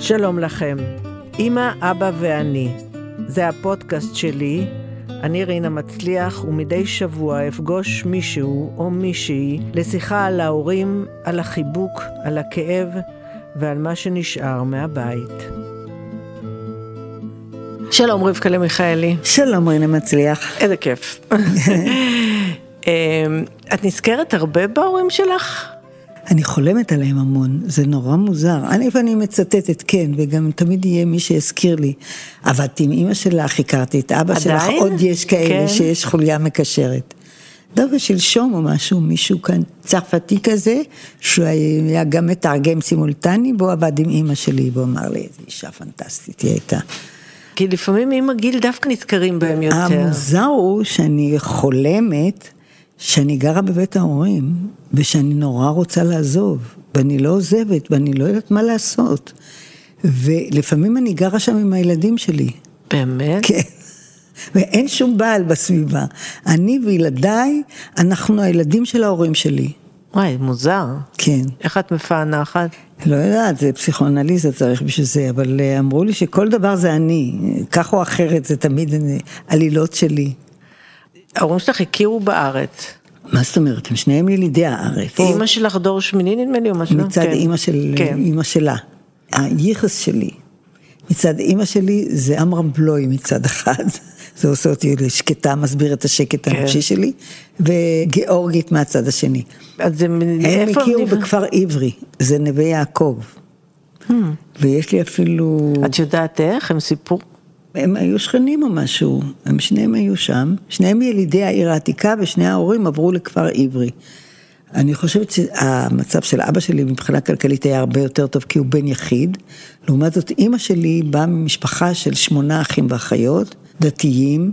שלום לכם, אמא, אבא ואני. זה הפודקאסט שלי, אני רינה מצליח, ומדי שבוע אפגוש מישהו או מישהי לשיחה על ההורים, על החיבוק, על הכאב ועל מה שנשאר מהבית. שלום רבקה למיכאלי. שלום רינה מצליח. איזה כיף. אמ, את נזכרת הרבה בהורים שלך? אני חולמת עליהם המון, זה נורא מוזר. אני ואני מצטטת, כן, וגם תמיד יהיה מי שיזכיר לי. עבדתי עם אימא שלך, הכרתי את אבא עדיין? שלך, עוד יש כאלה כן. שיש חוליה מקשרת. דווקא שלשום או משהו, מישהו כאן צרפתי כזה, שהוא היה גם מתרגם סימולטני, והוא עבד עם אימא שלי, והוא אמר לי, איזו אישה פנטסטית היא הייתה. כי לפעמים עם הגיל דווקא נזכרים בהם יותר. המוזר הוא שאני חולמת שאני גרה בבית ההורים, ושאני נורא רוצה לעזוב, ואני לא עוזבת, ואני לא יודעת מה לעשות. ולפעמים אני גרה שם עם הילדים שלי. באמת? כן. ואין שום בעל בסביבה. אני וילדיי, אנחנו הילדים של ההורים שלי. וואי, מוזר. כן. איך את מפענחת? לא יודעת, זה פסיכואנליזה צריך בשביל זה, אבל אה, אמרו לי שכל דבר זה אני, כך או אחרת, זה תמיד אה, עלילות שלי. ההורים שלך הכירו בארץ. מה זאת אומרת? הם שניהם ילידי הארץ. אימא שלך דור שמיני נדמה לי או משהו? מצד כן. אימא של כן. אימא שלה. הייחס שלי, מצד אימא שלי זה עמרם בלוי מצד אחד, זה עושה אותי שקטה, מסביר את השקט כן. הנפשי שלי, וגיאורגית מהצד השני. אז הם הכירו? בכפר עברי, זה נווה יעקב. Hmm. ויש לי אפילו, את יודעת איך? הם סיפרו? הם היו שכנים או משהו, הם שניהם היו שם, שניהם ילידי העיר העתיקה ושני ההורים עברו לכפר עברי. אני חושבת שהמצב של אבא שלי מבחינה כלכלית היה הרבה יותר טוב כי הוא בן יחיד. לעומת זאת, אימא שלי באה ממשפחה של שמונה אחים ואחיות, דתיים.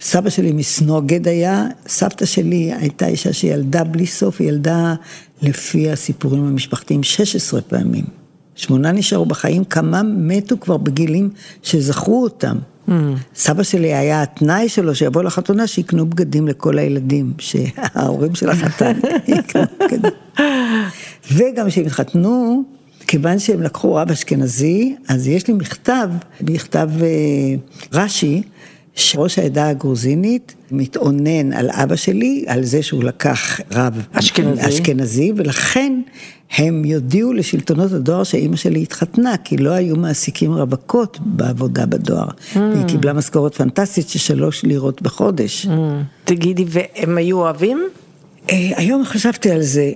סבא שלי מסנוגד היה, סבתא שלי הייתה אישה שילדה בלי סוף, היא ילדה לפי הסיפורים המשפחתיים 16 פעמים. שמונה נשארו בחיים, כמה מתו כבר בגילים שזכרו אותם. Hmm. סבא שלי היה התנאי שלו שיבוא לחתונה שיקנו בגדים לכל הילדים, שההורים של החתן יקנו בגדים. וגם כשהם התחתנו, כיוון שהם לקחו רב אשכנזי, אז יש לי מכתב, מכתב אה, רש"י, שראש העדה הגרוזינית מתאונן על אבא שלי, על זה שהוא לקח רב אשכנזי. אשכנזי, ולכן הם יודיעו לשלטונות הדואר שאימא שלי התחתנה, כי לא היו מעסיקים רווקות בעבודה בדואר. Hmm. והיא קיבלה משכורת פנטסטית של שלוש לירות בחודש. Hmm. תגידי, והם היו אוהבים? אה, היום חשבתי על זה.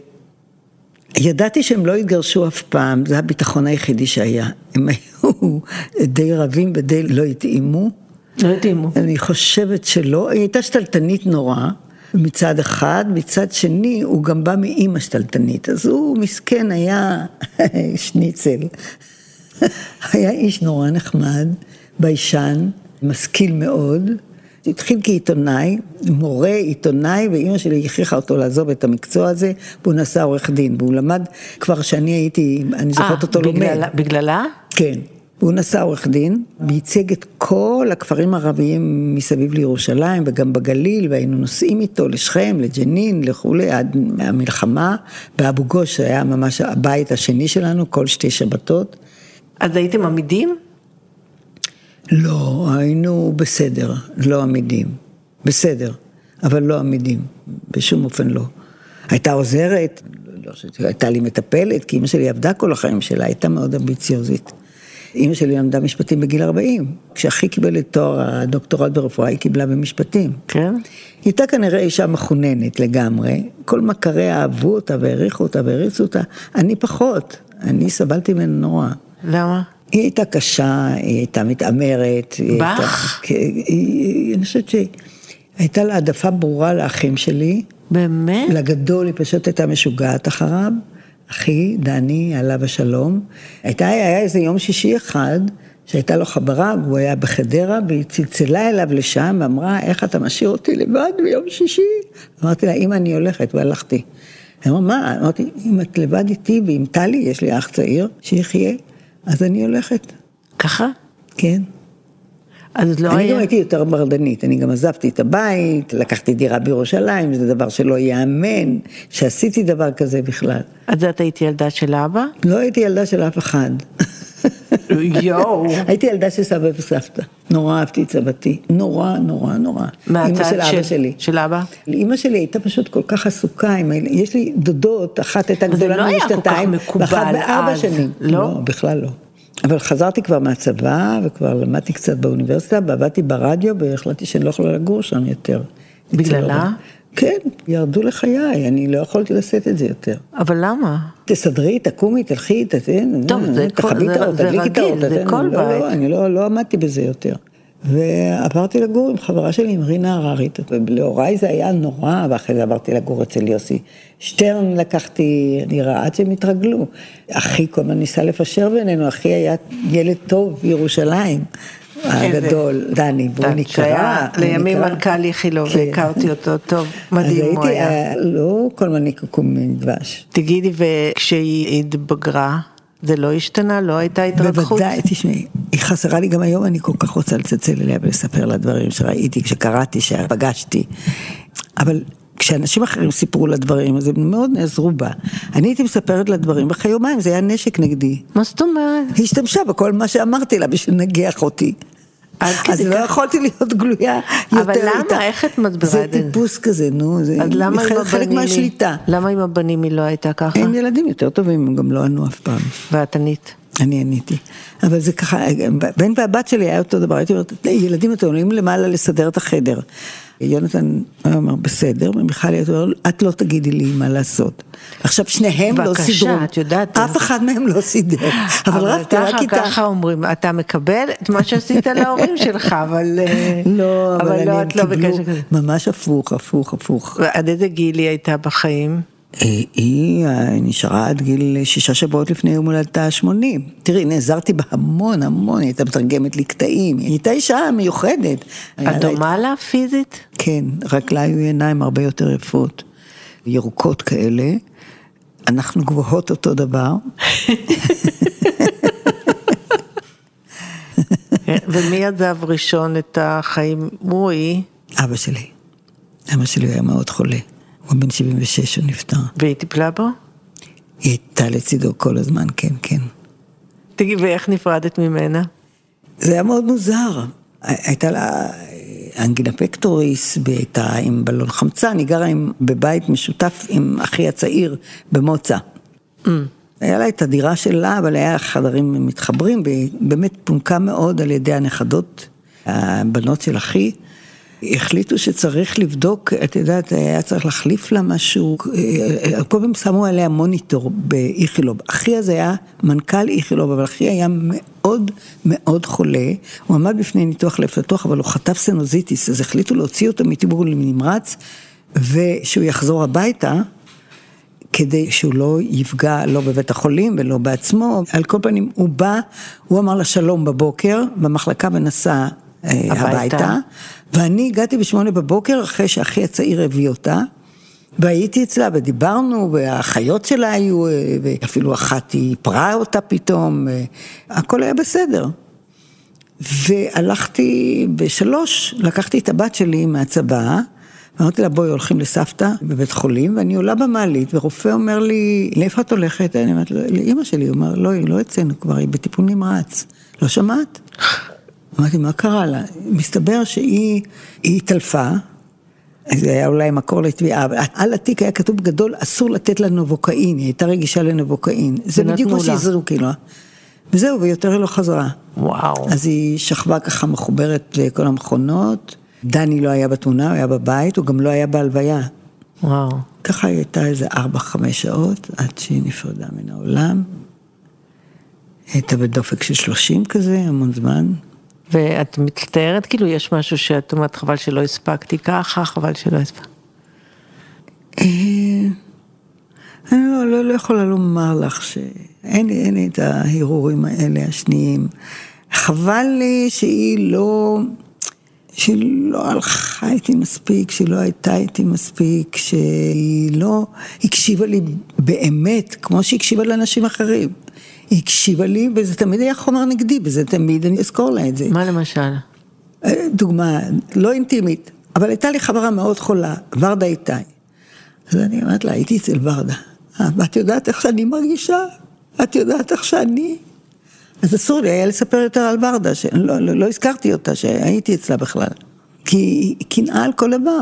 ידעתי שהם לא התגרשו אף פעם, זה הביטחון היחידי שהיה. הם היו די רבים ודי לא התאימו. לא התאימו. אני חושבת שלא, היא הייתה שתלטנית נורא, מצד אחד, מצד שני הוא גם בא מאימא שתלטנית, אז הוא מסכן היה שניצל. היה איש נורא נחמד, ביישן, משכיל מאוד. התחיל כעיתונאי, מורה, עיתונאי, ואימא שלי הכריחה אותו לעזוב את המקצוע הזה, והוא נעשה עורך דין, והוא למד כבר שאני הייתי, אני זוכרת אותו אה, לומד. בגללה- בגללה? כן. והוא נשא עורך דין, וייצג את כל הכפרים הערביים מסביב לירושלים וגם בגליל, והיינו נוסעים איתו לשכם, לג'נין, לכולי, עד המלחמה. באבו גוש היה ממש הבית השני שלנו, כל שתי שבתות. אז הייתם עמידים? לא, היינו בסדר, לא עמידים. בסדר, אבל לא עמידים, בשום אופן לא. הייתה עוזרת, לא חושבת, הייתה לי מטפלת, כי אמא שלי עבדה כל החיים שלה, הייתה מאוד אמביציוזית. אמא שלי למדה משפטים בגיל 40. כשאחי קיבל את תואר הדוקטורט ברפואה, היא קיבלה במשפטים. כן. היא הייתה כנראה אישה מחוננת לגמרי, כל מכריה אהבו אותה והעריכו אותה והריצו אותה, אני פחות, אני סבלתי ממנה נורא. למה? היא הייתה קשה, היא הייתה מתעמרת. הייתה- כן, אני חושבת שהייתה לה העדפה ברורה לאחים שלי. באמת? לגדול היא פשוט הייתה משוגעת אחריו. אחי, דני, עליו השלום. הייתה, היה איזה יום שישי אחד, שהייתה לו חברה, והוא היה בחדרה, והיא צלצלה אליו לשם, ואמרה, איך אתה משאיר אותי לבד ביום שישי? אמרתי לה, אמא, אני הולכת, והלכתי. היא אמרה, מה? אמרתי, אם את לבד איתי ועם טלי, יש לי אח צעיר, שיחיה, אז אני הולכת. ככה? כן. אז לא אני היה... גם הייתי יותר מרדנית, אני גם עזבתי את הבית, לקחתי דירה בירושלים, זה דבר שלא ייאמן, שעשיתי דבר כזה בכלל. אז את היית ילדה של אבא? לא הייתי ילדה של אף אחד. יואו. הייתי ילדה של סבא וסבתא, נורא אהבתי את סבתי, נורא נורא נורא. מהצד של של- אבא שלי. של אבא? אימא שלי הייתה פשוט כל כך עסוקה, עם יש לי דודות, אחת הייתה אבל זה גדולה לא היה כל כך מקובל ואחת בארבע אז, שנים. לא? בכלל לא. אבל חזרתי כבר מהצבא, וכבר למדתי קצת באוניברסיטה, ועבדתי ברדיו, והחלטתי שאני לא יכולה לגור שם יותר. בגללה? כן, ירדו לחיי, אני לא יכולתי לשאת את זה יותר. אבל למה? תסדרי, תקומי, תלכי, זה- את האור, תדליקי את האור, זה כל לא, בית. לא, אני לא, לא עמדתי בזה יותר. ועברתי לגור עם חברה שלי, עם רינה הררית, ולהוריי זה היה נורא, ואחרי זה עברתי לגור אצל יוסי שטרן, לקחתי, נראה, עד שהם התרגלו. אחי כל הזמן ניסה לפשר בינינו, אחי היה ילד טוב בירושלים. הגדול, דני, והוא נקרא. שהיה לימים. מנכ"ל איכילוב, כן. והכרתי אותו טוב, אז מדהים הוא הייתי, היה. אה, לא כל מיני קוקום דבש. תגידי, וכשהיא התבגרה, זה לא השתנה? לא הייתה התרככות? בוודאי, תשמעי, היא חסרה לי גם היום, אני כל כך רוצה לצלצל אליה ולספר לה דברים שראיתי, כשקראתי, שפגשתי. אבל כשאנשים אחרים סיפרו לה דברים, אז הם מאוד נעזרו בה. אני הייתי מספרת לה דברים, ואחרי יומיים זה היה נשק נגדי. מה זאת אומרת? היא השתמשה בכל מה שאמרתי לה בשביל לנגח אותי. אז לא כך? יכולתי להיות גלויה יותר אבל למה? איתה. איך את מסבירה זה את זה? טיפוס כזה, נו, זה אז למה עם חלק- הבנים חלק מהשליטה. למה עם הבנים היא לא הייתה ככה? הם ילדים יותר טובים, הם גם לא ענו אף פעם. ואת ענית. אני עניתי. אבל זה ככה, בן והבת שלי היה אותו דבר, הייתי אומרת, ילדים אתם עולים למעלה לסדר את החדר. יונתן היה אומר, בסדר, ומיכל הייתה אומרת, את לא תגידי לי מה לעשות. עכשיו שניהם לא בבקשה, סידרו, את יודעת. אף אחד מהם לא סידר, אבל רק ככה, איתה. ככה אומרים, אתה מקבל את מה שעשית להורים שלך, אבל... אה, לא, אבל אני, לא, את לא בקשר כזה. ממש הפוך, הפוך, הפוך. עד איזה גיל היא הייתה בחיים? היא אה, נשארה עד גיל שישה שבועות לפני יום הולדתה ה-80. תראי, נעזרתי בה המון המון, היא הייתה מתרגמת לי קטעים, היא הייתה אישה מיוחדת. את דומה לה פיזית? כן, רק לה היו עיניים הרבה יותר יפות, ירוקות כאלה. אנחנו גבוהות אותו דבר. ומי עזב ראשון את החיים? הוא היא? אבא שלי. אבא שלי היה מאוד חולה. הוא בן 76, הוא נפטר. והיא טיפלה בו? היא הייתה לצידו כל הזמן, כן, כן. תגידי, ואיך נפרדת ממנה? זה היה מאוד מוזר. הייתה לה אנגינה פקטוריס, הייתה עם בלון חמצן, היא גרה עם, בבית משותף עם אחי הצעיר במוצא. היה לה את הדירה שלה, אבל היה חדרים מתחברים, והיא באמת פונקה מאוד על ידי הנכדות, הבנות של אחי. החליטו שצריך לבדוק, את יודעת, היה צריך להחליף לה משהו, כל פעם שמו עליה מוניטור באיכילוב. אחי אז היה מנכ"ל איכילוב, אבל אחי היה מאוד מאוד חולה, הוא עמד בפני ניתוח לב פתוח, אבל הוא חטף סינוזיטיס, אז החליטו להוציא אותו מטיפול נמרץ, ושהוא יחזור הביתה. כדי שהוא לא יפגע לא בבית החולים ולא בעצמו. על כל פנים, הוא בא, הוא אמר לה שלום בבוקר במחלקה ונסע אה, הביתה. הביתה, ואני הגעתי בשמונה בבוקר אחרי שאחי הצעיר הביא אותה. והייתי אצלה ודיברנו, והאחיות שלה היו, אה, ואפילו אחת היא פרעה אותה פתאום, אה, הכל היה בסדר. והלכתי בשלוש, לקחתי את הבת שלי מהצבא, ואמרתי לה, בואי, הולכים לסבתא בבית חולים, ואני עולה במעלית, ורופא אומר לי, לאיפה את הולכת? אני אומרת לאימא שלי, הוא אומר, לא, היא לא אצלנו כבר, היא בטיפול נמרץ. לא שמעת? אמרתי, מה קרה לה? מסתבר שהיא היא התעלפה, זה היה אולי מקור לתביעה, אבל על התיק היה כתוב גדול, אסור לתת לה נבוקאין, היא הייתה רגישה לנבוקאין. זה בדיוק מה לה. שהזרוקי לה. וזהו, ויותר לא חזרה. וואו. אז היא שכבה ככה מחוברת לכל המכונות, דני לא היה בתמונה, הוא היה בבית, הוא גם לא היה בהלוויה. וואו. ככה היא הייתה איזה ארבע, חמש שעות, עד שהיא נפרדה מן העולם. הייתה בדופק של שלושים כזה, המון זמן. ואת מצטערת? כאילו, יש משהו שאת אומרת, חבל שלא הספקתי ככה, חבל שלא הספקתי. אה, אני לא, לא, לא יכולה לומר לך שאין לי, לי את ההרהורים האלה השניים. חבל לי שהיא לא, שהיא לא הלכה איתי מספיק, שהיא לא הייתה איתי מספיק, שהיא לא הקשיבה לי באמת, כמו שהיא הקשיבה לאנשים אחרים. היא הקשיבה לי, וזה תמיד היה חומר נגדי, וזה תמיד אני אזכור לה את זה. מה למשל? דוגמה לא אינטימית, אבל הייתה לי חברה מאוד חולה, ורדה איתי. אז אני אומרת לה, הייתי אצל ורדה, "אה, ואת יודעת איך שאני מרגישה? את יודעת איך שאני? אז אסור לי היה לספר יותר על ורדה, שלא לא, לא הזכרתי אותה, שהייתי אצלה בכלל. כי היא קנאה על כל דבר.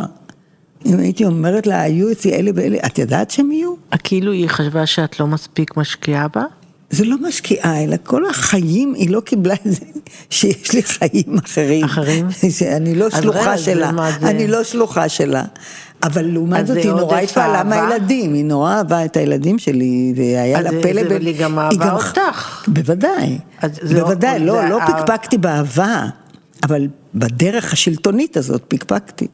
אם הייתי אומרת לה, היו אצלי אלה ואלה, את ידעת שהם יהיו? כאילו היא חשבה שאת לא מספיק משקיעה בה? זה לא משקיעה, אלא כל החיים, היא לא קיבלה את זה שיש לי חיים אחרים. אחרים? שאני לא שלוחה שלה. אני לא שלוחה שלה. אבל לעומת זאת היא נורא התפעלה מהילדים, היא נורא אהבה את הילדים שלי, והיה לה פלא. אבל היא גם אהבה אותך. בוודאי, בוודאי, לא, לא פקפקתי באהבה, אבל בדרך השלטונית הזאת פקפקתי.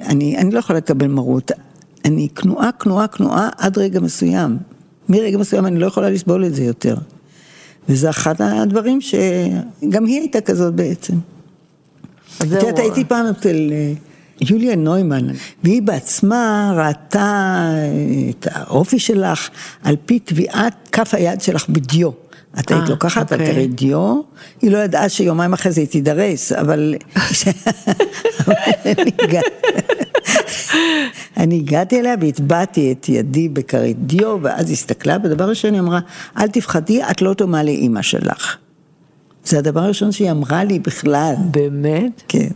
אני, אני לא יכולה לקבל מרות, אני כנועה, כנועה, כנועה עד רגע מסוים. מרגע מסוים אני לא יכולה לסבול את זה יותר. וזה אחד הדברים שגם היא הייתה כזאת בעצם. את יודעת, הייתי פעם אצל אה, יוליה נוימן, והיא בעצמה ראתה אה, את האופי שלך על פי טביעת כף היד שלך בדיו. את היית אה, לוקחת את אוקיי. דיו, היא לא ידעה שיומיים אחרי זה היא תידרס, אבל... אני הגעתי אליה והטבעתי את ידי בכרית דיו, ואז הסתכלה, ודבר ראשון היא אמרה, אל תפחדי, את לא דומה לאימא שלך. זה הדבר הראשון שהיא אמרה לי בכלל. באמת? כן.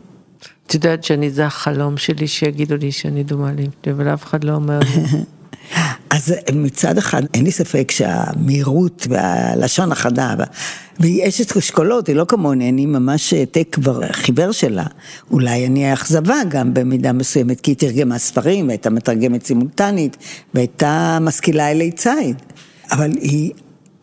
את יודעת שאני, זה החלום שלי, שיגידו לי שאני דומה לי, אבל אף אחד לא אומר לי. אז מצד אחד, אין לי ספק שהמהירות והלשון החדה, והיא אשת אשכולות, היא לא כמוני, אני ממש העתק כבר חיוור שלה. אולי אני האכזבה גם במידה מסוימת, כי היא תרגמה ספרים, והייתה מתרגמת סימולטנית, והייתה משכילה אלי ציד. אבל היא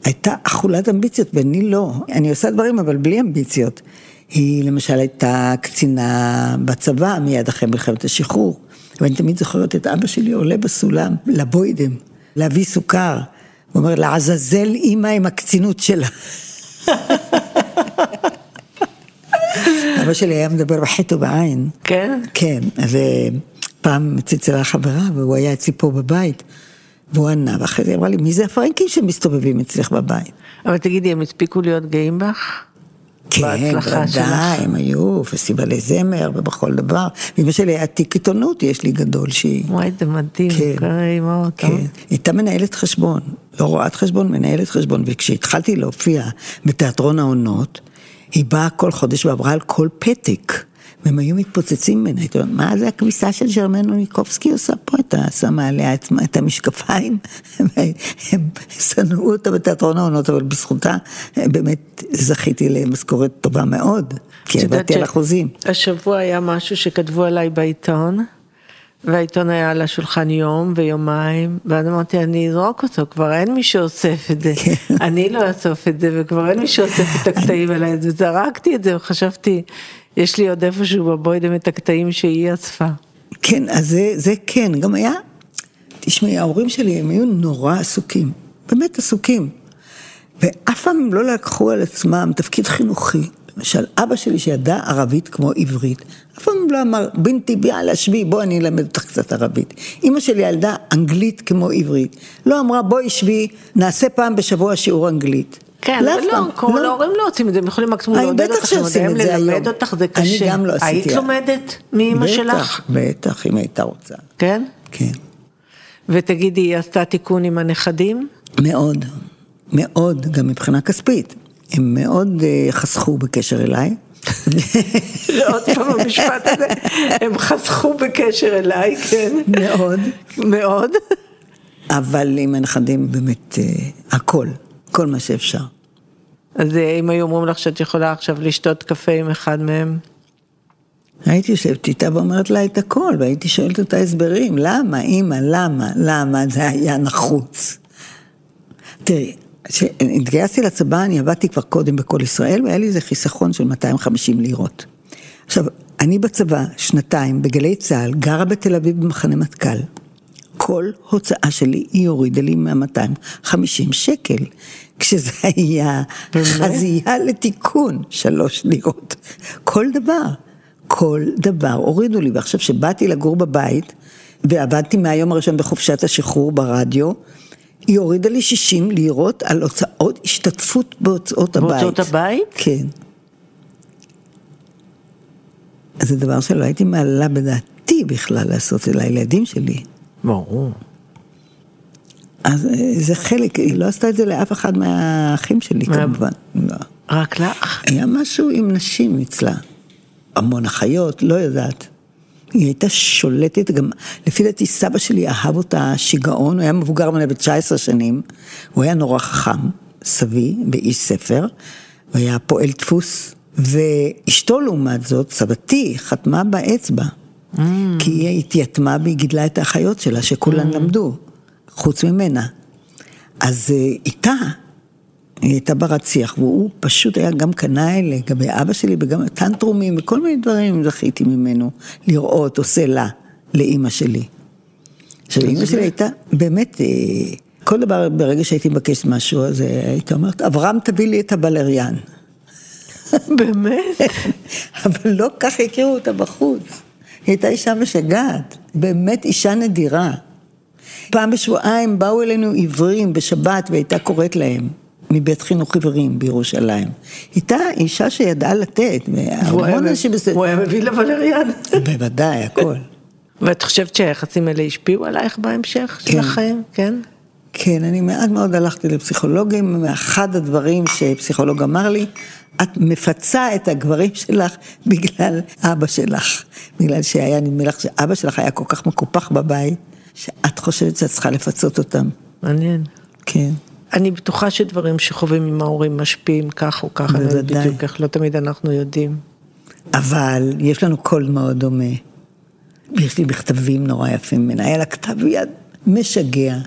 הייתה אכולת אמביציות, ואני לא. אני עושה דברים, אבל בלי אמביציות. היא למשל הייתה קצינה בצבא מיד אחרי מלחמת השחרור. ואני תמיד זוכרת את אבא שלי עולה בסולם לבוידם, להביא סוכר. הוא אומר, לעזאזל אימא עם הקצינות שלה. אבא שלי היה מדבר בחטא ובעין. כן? כן, ופעם צלצלה חברה והוא היה אצלי פה בבית. והוא ענה, ואחרי זה אמרה לי, מי זה הפרנקים שמסתובבים אצלך בבית? אבל תגידי, הם הספיקו להיות גאים בך? כן, בוודאי, הם היו, פסטיבלי זמר ובכל דבר. אמא שלי היה תיק עיתונות, יש לי גדול שהיא. וואי, זה מדהים, כן, אימהות. כן, היא הייתה מנהלת חשבון, לא רואת חשבון, מנהלת חשבון, וכשהתחלתי להופיע בתיאטרון העונות, היא באה כל חודש ועברה על כל פתק. והם היו מתפוצצים ממנה, הייתי אומרת, מה זה הכביסה של ג'רמנו ניקובסקי עושה פה, אתה שמה עליה את המשקפיים, הם שנאו אותה בתיאטרון העונות, אבל בזכותה באמת זכיתי למשכורת טובה מאוד, כי עבדתי על אחוזים. השבוע היה משהו שכתבו עליי בעיתון. והעיתון היה על השולחן יום ויומיים, ואז אמרתי, אני אזרוק אותו, כבר אין מי שאוסף את זה. כן. אני לא אאסוף את זה, וכבר אין מי שאוסף את הקטעים האלה, וזרקתי את זה, וחשבתי, יש לי עוד איפשהו בבוידם את הקטעים שהיא אספה. כן, אז זה, זה כן, גם היה, תשמעי, ההורים שלי הם היו נורא עסוקים, באמת עסוקים. ואף פעם לא לקחו על עצמם תפקיד חינוכי. למשל, אבא שלי שידע ערבית כמו עברית, אף פעם לא אמר, בינתי ביאללה שבי, בואי אני אלמד אותך קצת ערבית. אימא שלי ילדה אנגלית כמו עברית. לא אמרה, בואי שבי, נעשה פעם בשבוע שיעור אנגלית. כן, אבל לא, כל ההורים לא עושים את זה, הם יכולים מקסימום לעודד אותך, ללמד אותך, זה קשה. אני גם לא עשיתי. היית לומדת מאמא שלך? בטח, בטח, אם הייתה רוצה. כן? כן. ותגידי, היא עשתה תיקון עם הנכדים? מאוד, מאוד, גם מבחינה כספית. הם מאוד uh, חסכו בקשר אליי. עוד פעם המשפט הזה, הם חסכו בקשר אליי, כן. מאוד. מאוד. אבל עם הנכדים באמת uh, הכל. כל מה שאפשר. אז אה, אם היו אומרים לך שאת יכולה עכשיו לשתות קפה עם אחד מהם? הייתי יושבת איתה ואומרת לה את הכל, והייתי שואלת אותה הסברים, למה, אימא, למה, למה זה היה נחוץ. תראי, כשהתגייסתי לצבא, אני עבדתי כבר קודם בכל ישראל, והיה לי איזה חיסכון של 250 לירות. עכשיו, אני בצבא, שנתיים, בגלי צה"ל, גרה בתל אביב במחנה מטכ"ל. כל הוצאה שלי היא הורידה לי מה-250 שקל. כשזה היה חזייה לתיקון, שלוש לירות. כל דבר, כל דבר הורידו לי. ועכשיו שבאתי לגור בבית, ועבדתי מהיום הראשון בחופשת השחרור ברדיו, היא הורידה לי 60 לירות על הוצאות השתתפות בהוצאות הבית. בהוצאות הבית? כן. זה דבר שלא הייתי מעלה בדעתי בכלל לעשות את זה לילדים שלי. ברור. אז אה, זה חלק, היא לא עשתה את זה לאף אחד מהאחים שלי מה? כמובן. לא. רק לך? היה משהו עם נשים אצלה. המון אחיות, לא יודעת. היא הייתה שולטת, גם לפי דעתי סבא שלי אהב אותה שיגעון, הוא היה מבוגר ממנה ב-19 שנים, הוא היה נורא חכם, סבי, באיש ספר, הוא היה פועל דפוס, ואשתו לעומת זאת, סבתי, חתמה באצבע, mm. כי היא התייתמה והיא גידלה את האחיות שלה, שכולן mm. למדו, חוץ ממנה. אז אה, איתה, היא הייתה ברת שיח, והוא פשוט היה גם קנאי לגבי אבא שלי, וגם טנטרומים, וכל מיני דברים זכיתי ממנו לראות, עושה לה, לאימא שלי. עכשיו, אימא שלי הייתה באמת, אה, כל דבר, ברגע שהייתי מבקשת משהו, אז אה, הייתי אומרת, אברהם תביא לי את הבלריאן. באמת? אבל לא כך הכירו אותה בחוץ. היא הייתה אישה משגעת, באמת אישה נדירה. פעם בשבועיים באו אלינו עיוורים בשבת והייתה קוראת להם. מבית חינוך עיוורים בירושלים. הייתה אישה שידעה לתת, והמון אנשים בסדר. הוא היה מביא לבלריאן. בוודאי, הכל. ואת חושבת שהיחסים האלה השפיעו עלייך בהמשך של החיים? כן. כן, אני מעט מאוד הלכתי לפסיכולוגים, אחד הדברים שפסיכולוג אמר לי, את מפצה את הגברים שלך בגלל אבא שלך. בגלל שהיה, נדמה לך שאבא שלך היה כל כך מקופח בבית, שאת חושבת שאת צריכה לפצות אותם. מעניין. כן. אני בטוחה שדברים שחווים עם ההורים משפיעים כך או ככה, בוודאי. בדיוק איך לא תמיד אנחנו יודעים. אבל יש לנו קול מאוד דומה. יש לי מכתבים נורא יפים ממנה, היה לה כתב יד משגע.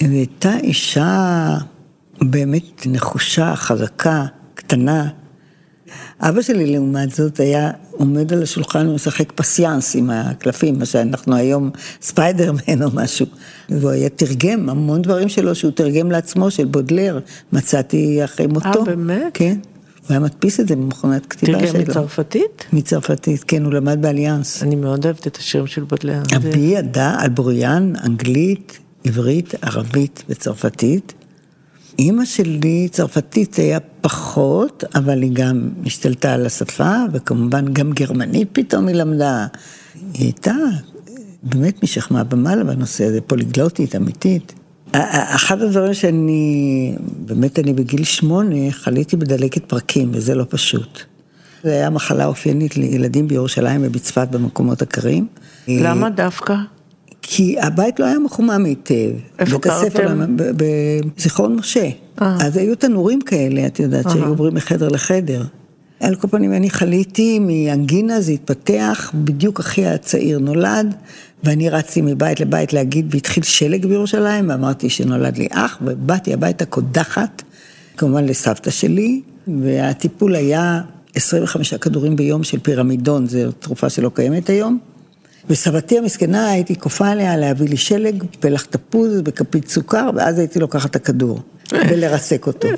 והייתה אישה באמת נחושה, חזקה, קטנה. אבא שלי לעומת זאת היה עומד על השולחן ומשחק פסיאנס עם הקלפים, מה שאנחנו היום ספיידרמן או משהו. והוא היה תרגם המון דברים שלו שהוא תרגם לעצמו, של בודלר, מצאתי אחרי מותו. אה, באמת? כן. הוא היה מדפיס את זה במכונת כתיבה שלו. תרגם מצרפתית? מצרפתית, כן, הוא למד באליאנס. אני מאוד אוהבת את השירים של בודלר. אבי ידע על בוריין, אנגלית, עברית, ערבית וצרפתית. אימא שלי צרפתית היה פחות, אבל היא גם השתלטה על השפה, וכמובן גם גרמנית פתאום היא למדה. היא הייתה באמת משכמה במעלה בנושא הזה, פוליגלוטית, אמיתית. אחד הדברים שאני, באמת אני בגיל שמונה, חליתי בדלקת פרקים, וזה לא פשוט. זו הייתה מחלה אופיינית לילדים בירושלים ובצפת במקומות הקרים. למה דווקא? כי הבית לא היה מחומם היטב. איפה קרתם? בזיכרון משה. אה. אז היו תנורים כאלה, את יודעת, שהיו עוברים מחדר לחדר. על כל פנים, אני חליתי מאנגינה, זה התפתח, בדיוק אחי הצעיר נולד, ואני רצתי מבית לבית להגיד, והתחיל שלג בירושלים, ואמרתי שנולד לי אח, ובאתי הביתה קודחת, כמובן לסבתא שלי, והטיפול היה 25 כדורים ביום של פירמידון, זו תרופה שלא קיימת היום. וסבתי המסכנה, הייתי כופה עליה להביא לי שלג, פלח תפוז וכפית סוכר, ואז הייתי לוקחת את הכדור, ולרסק אותו.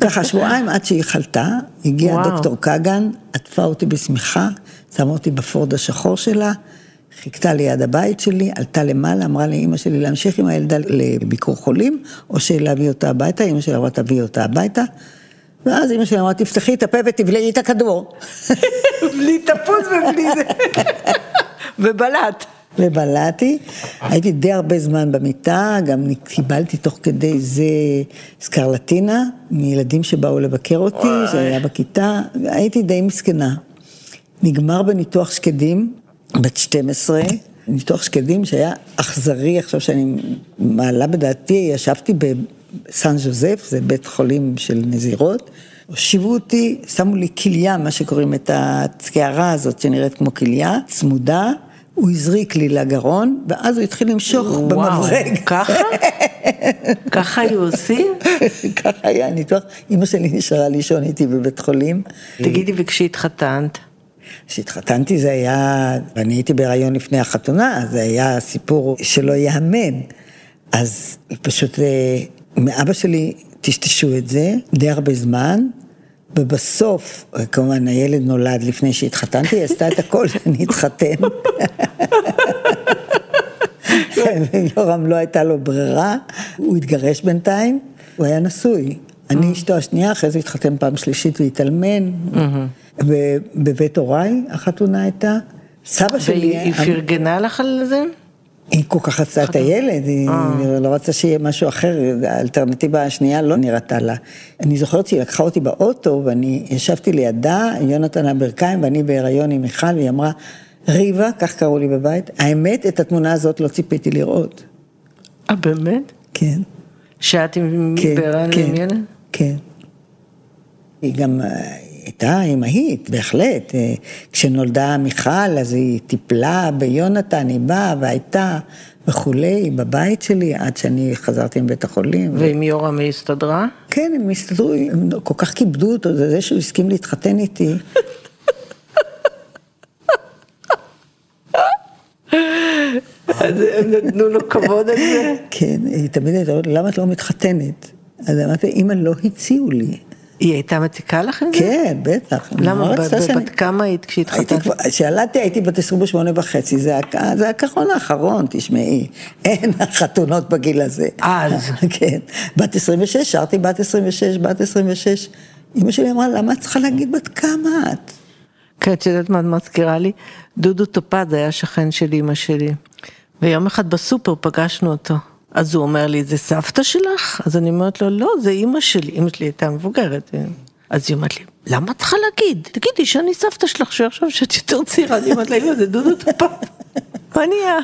ככה שבועיים עד שהיא חלתה, הגיע וואו. דוקטור כגן, עטפה אותי בשמיכה, שמה אותי בפורד השחור שלה, חיכתה ליד הבית שלי, עלתה למעלה, אמרה לאימא שלי להמשיך עם הילדה לביקור חולים, או שלהביא אותה הביתה, אימא שלי אמרה תביאי אותה הביתה. ואז אימא שלי אמרה, תפתחי את הפה ותבלעי את הכדור. בלי תפוז ובלי זה. ובלט. ובלעתי, הייתי די הרבה זמן במיטה, גם קיבלתי תוך כדי זה סקרלטינה, מילדים שבאו לבקר אותי, זה היה בכיתה, הייתי די מסכנה. נגמר בניתוח שקדים, בת 12, ניתוח שקדים שהיה אכזרי, עכשיו שאני מעלה בדעתי, ישבתי בסן ז'וזף, זה בית חולים של נזירות, הושיבו אותי, שמו לי כליה, מה שקוראים את הקערה הזאת שנראית כמו כליה, צמודה. הוא הזריק לי לגרון, ואז הוא התחיל למשוך במברג. וואו, ככה? ככה היו עושים? ככה היה ניתוח. אימא שלי נשארה לישון איתי בבית חולים. תגידי, וכשהתחתנת? כשהתחתנתי זה היה, ואני הייתי בהיריון לפני החתונה, זה היה סיפור שלא ייאמן. אז פשוט אה, מאבא שלי טשטשו את זה די הרבה זמן, ובסוף, כמובן הילד נולד לפני שהתחתנתי, היא עשתה את הכל שאני אתחתן. יורם לא הייתה לו ברירה, הוא התגרש בינתיים, הוא היה נשוי. אני אשתו השנייה, אחרי זה התחתן פעם שלישית והתאלמן. בבית הוריי החתונה הייתה. סבא שלי... והיא פרגנה לך על זה? היא כל כך רצתה את הילד, היא אה. לא רצתה שיהיה משהו אחר, האלטרנטיבה השנייה לא נראתה לה. אני זוכרת שהיא לקחה אותי באוטו, ואני ישבתי לידה, יונתן הברכיים, ואני בהיריון עם מיכל, והיא אמרה, ריבה, כך קראו לי בבית, האמת, את התמונה הזאת לא ציפיתי לראות. אה, באמת? כן. שאת עם כן, בהיריון כן, עם ילד? כן. היא גם הייתה אמהית, בהחלט. אה, כשנולדה מיכל, אז היא טיפלה ביונתן, היא באה והייתה וכולי, בבית שלי, עד שאני חזרתי מבית החולים. ועם יורם היא הסתדרה? כן, הם הסתדרו, הם כל כך כיבדו אותו, זה זה שהוא הסכים להתחתן איתי. אז הם נתנו לו כבוד על זה? כן, היא תמיד הייתה אומרת, למה את לא מתחתנת? אז אמרתי, אמא, לא הציעו לי. היא הייתה מציקה לך עם זה? כן, בטח. למה? נורא ב- רצתה ב- שאני- בת כמה היית כשהתחתנת? כשילדתי הייתי בת 28 וחצי, זה, הכ- זה הכחרון האחרון, תשמעי. אין חתונות בגיל הזה. אז. כן. בת 26, שרתי בת 26, בת 26. אמא שלי אמרה, למה את צריכה להגיד בת כמה את? כן, את יודעת מה את מזכירה לי? דודו טופז היה שכן של אימא שלי. ויום אחד בסופר פגשנו אותו. אז הוא אומר לי, זה סבתא שלך? אז אני אומרת לו, לא, זה אימא שלי. אימא שלי הייתה מבוגרת. אז היא אומרת לי, למה את צריכה להגיד? תגידי שאני סבתא שלך, יחשוב שאת יותר צעירה. אני אומרת לה, אימא, זה דודו טופז. מה נהיה?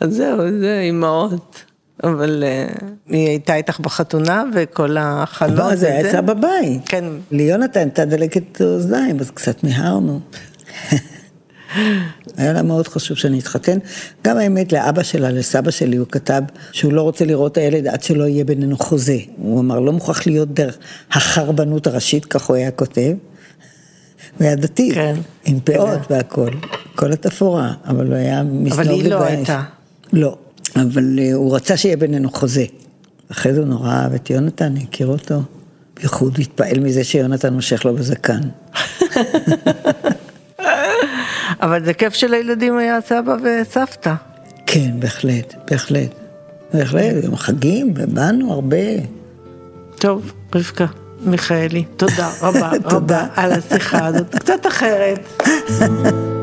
אז זהו, זה אימהות. אבל אה, היא הייתה איתך בחתונה וכל ההכנות. לא, זה? אצלה בבית. כן. ליונתן הייתה דלקת אוזניים, אז קצת מיהרנו. היה לה מאוד חשוב שאני אתחתן. גם האמת, לאבא שלה, לסבא שלי, הוא כתב שהוא לא רוצה לראות את הילד עד שלא יהיה בינינו חוזה. הוא אמר, לא מוכרח להיות דרך החרבנות הראשית, כך הוא היה כותב. הוא היה דתי, כן. עם פאות והכל, כל התפאורה, אבל הוא היה מסנוג היא לא. הייתה. לא, אבל אה, הוא רצה שיהיה בינינו חוזה. אחרי זה הוא נורא אהב את יונתן, הכיר אותו. בייחוד התפעל מזה שיונתן מושך לו בזקן. אבל זה כיף שלילדים היה סבא וסבתא. כן, בהחלט, בהחלט. בהחלט, גם חגים, ובאנו הרבה. טוב, רבקה מיכאלי, תודה רבה. רבה על השיחה הזאת, קצת אחרת.